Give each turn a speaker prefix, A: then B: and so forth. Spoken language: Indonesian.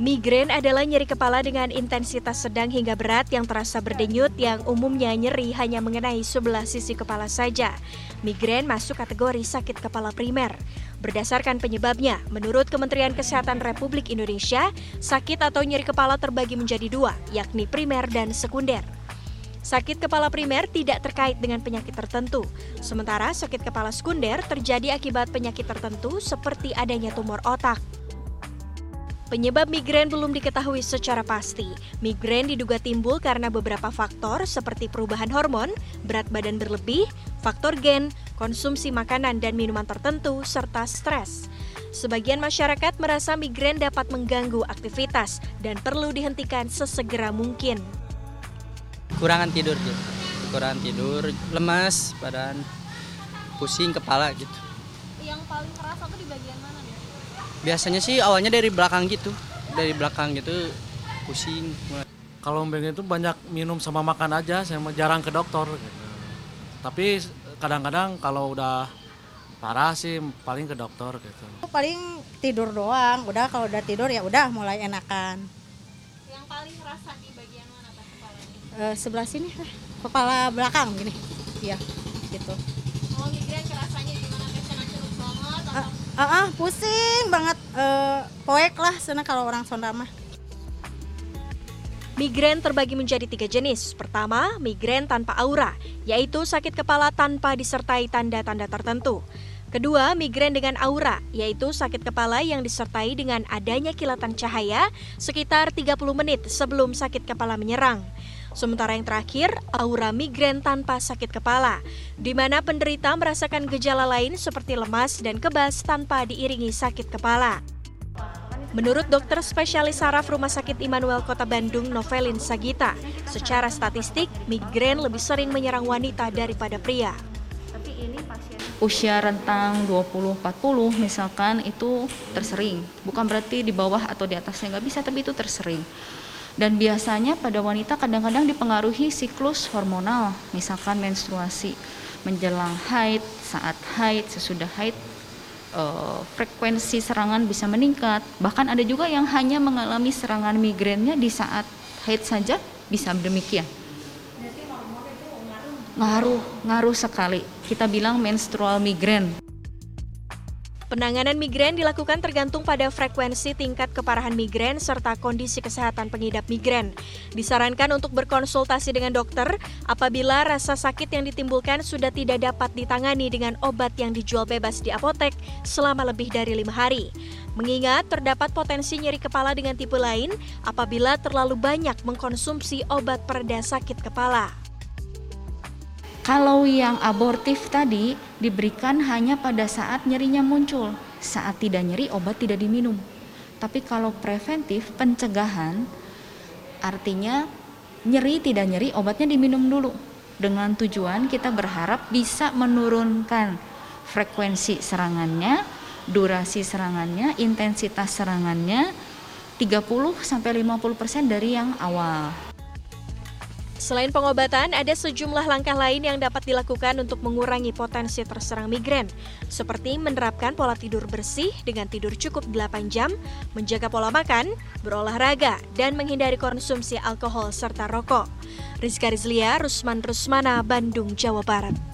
A: Migrain adalah nyeri kepala dengan intensitas sedang hingga berat yang terasa berdenyut yang umumnya nyeri hanya mengenai sebelah sisi kepala saja. Migrain masuk kategori sakit kepala primer. Berdasarkan penyebabnya, menurut Kementerian Kesehatan Republik Indonesia, sakit atau nyeri kepala terbagi menjadi dua, yakni primer dan sekunder. Sakit kepala primer tidak terkait dengan penyakit tertentu, sementara sakit kepala sekunder terjadi akibat penyakit tertentu seperti adanya tumor otak. Penyebab migrain belum diketahui secara pasti. Migrain diduga timbul karena beberapa faktor seperti perubahan hormon, berat badan berlebih, faktor gen, konsumsi makanan dan minuman tertentu, serta stres. Sebagian masyarakat merasa migrain dapat mengganggu aktivitas dan perlu dihentikan sesegera mungkin.
B: Kurangan tidur gitu, kurangan tidur, lemas, badan, pusing kepala gitu.
C: Yang paling kerasa tuh di bagian mana?
B: Biasanya sih awalnya dari belakang gitu. Dari belakang gitu pusing.
D: Kalau migrain itu banyak minum sama makan aja saya jarang ke dokter. Gitu. tapi kadang-kadang kalau udah parah sih paling ke dokter gitu.
E: Paling tidur doang. Udah kalau udah tidur ya udah mulai enakan.
C: Yang paling kerasa di bagian mana pas kepalanya?
E: Uh, sebelah sini kepala belakang gini. Ya gitu.
C: Oh migrain kerasanya gimana? Kayak banget atau uh,
E: Ah, uh, uh, pusing banget uh, poek lah sana kalau orang Sunda mah.
A: Migrain terbagi menjadi tiga jenis. Pertama, migrain tanpa aura, yaitu sakit kepala tanpa disertai tanda-tanda tertentu. Kedua, migrain dengan aura, yaitu sakit kepala yang disertai dengan adanya kilatan cahaya sekitar 30 menit sebelum sakit kepala menyerang. Sementara yang terakhir, aura migrain tanpa sakit kepala, di mana penderita merasakan gejala lain seperti lemas dan kebas tanpa diiringi sakit kepala. Menurut dokter spesialis saraf Rumah Sakit Immanuel Kota Bandung, Novelin Sagita, secara statistik, migrain lebih sering menyerang wanita daripada pria.
F: Tapi ini pasien usia rentang 20-40 misalkan itu tersering. Bukan berarti di bawah atau di atasnya nggak bisa, tapi itu tersering. Dan biasanya pada wanita kadang-kadang dipengaruhi siklus hormonal, misalkan menstruasi, menjelang haid, saat haid, sesudah haid, uh, frekuensi serangan bisa meningkat. Bahkan ada juga yang hanya mengalami serangan migrainnya di saat haid saja bisa demikian. Ngaruh, ngaruh sekali. Kita bilang menstrual migrain.
A: Penanganan migrain dilakukan tergantung pada frekuensi tingkat keparahan migrain serta kondisi kesehatan pengidap migrain. Disarankan untuk berkonsultasi dengan dokter apabila rasa sakit yang ditimbulkan sudah tidak dapat ditangani dengan obat yang dijual bebas di apotek selama lebih dari lima hari. Mengingat terdapat potensi nyeri kepala dengan tipe lain apabila terlalu banyak mengkonsumsi obat pereda sakit kepala.
F: Kalau yang abortif tadi diberikan hanya pada saat nyerinya muncul. Saat tidak nyeri obat tidak diminum. Tapi kalau preventif pencegahan artinya nyeri tidak nyeri obatnya diminum dulu. Dengan tujuan kita berharap bisa menurunkan frekuensi serangannya, durasi serangannya, intensitas serangannya 30 sampai 50% dari yang awal.
A: Selain pengobatan, ada sejumlah langkah lain yang dapat dilakukan untuk mengurangi potensi terserang migrain, seperti menerapkan pola tidur bersih dengan tidur cukup 8 jam, menjaga pola makan, berolahraga, dan menghindari konsumsi alkohol serta rokok. Rizka Rizlia, Rusman Rusmana, Bandung, Jawa Barat.